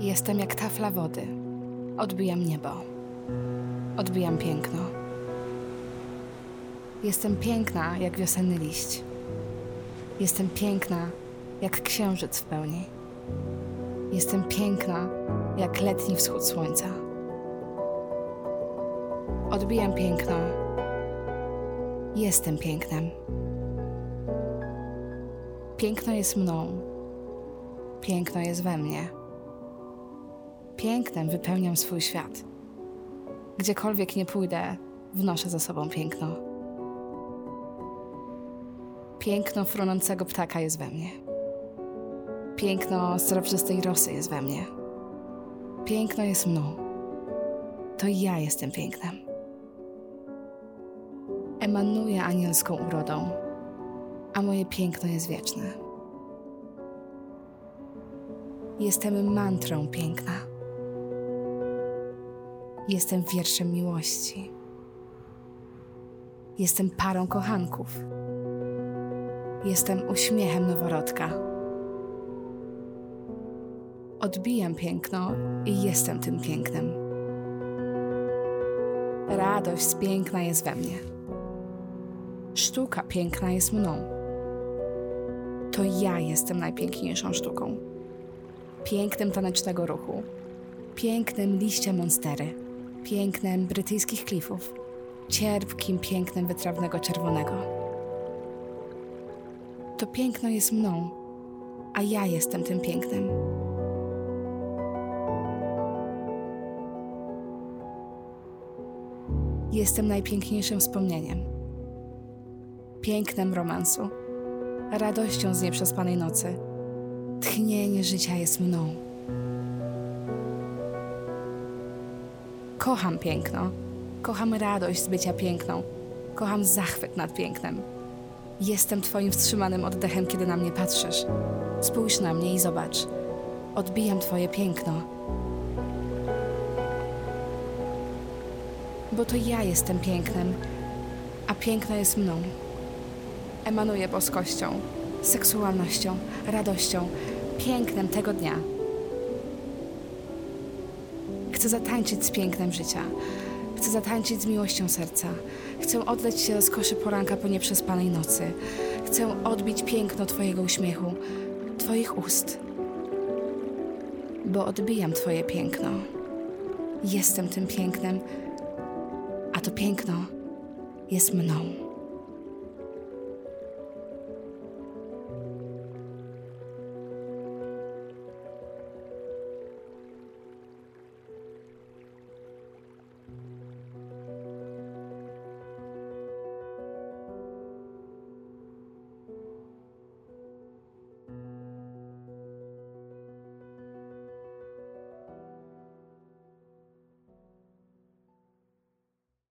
Jestem jak tafla wody. Odbijam niebo. Odbijam piękno. Jestem piękna jak wiosenny liść. Jestem piękna jak księżyc w pełni. Jestem piękna jak letni wschód słońca. Odbijam piękno. Jestem pięknem. Piękno jest mną. Piękno jest we mnie. Pięknem wypełniam swój świat. Gdziekolwiek nie pójdę, wnoszę za sobą piękno. Piękno fronącego ptaka jest we mnie. Piękno srebrzystej rosy jest we mnie. Piękno jest mną. To ja jestem pięknem. Emanuję anielską urodą, a moje piękno jest wieczne. Jestem mantrą piękna. Jestem wierszem miłości. Jestem parą kochanków. Jestem uśmiechem noworodka. Odbijam piękno i jestem tym pięknem. Radość piękna jest we mnie. Sztuka piękna jest mną. To ja jestem najpiękniejszą sztuką. Pięknem tanecznego ruchu, pięknym liścia monstery, pięknem brytyjskich klifów, cierpkim pięknem wytrawnego czerwonego. To piękno jest mną, a ja jestem tym pięknem. Jestem najpiękniejszym wspomnieniem, pięknem romansu, radością z nieprzespanej nocy. Tchnienie życia jest mną. Kocham piękno, kocham radość z bycia piękną, kocham zachwyt nad pięknem. Jestem Twoim wstrzymanym oddechem, kiedy na mnie patrzysz. Spójrz na mnie i zobacz. Odbijam Twoje piękno. Bo to ja jestem pięknem, a piękno jest mną. Emanuję boskością, seksualnością, radością, pięknem tego dnia. Chcę zatańczyć z pięknem życia. Chcę zatańczyć z miłością serca. Chcę oddać się rozkoszy poranka po nieprzespanej nocy. Chcę odbić piękno Twojego uśmiechu, Twoich ust. Bo odbijam Twoje piękno. Jestem tym pięknem, a to piękno jest mną.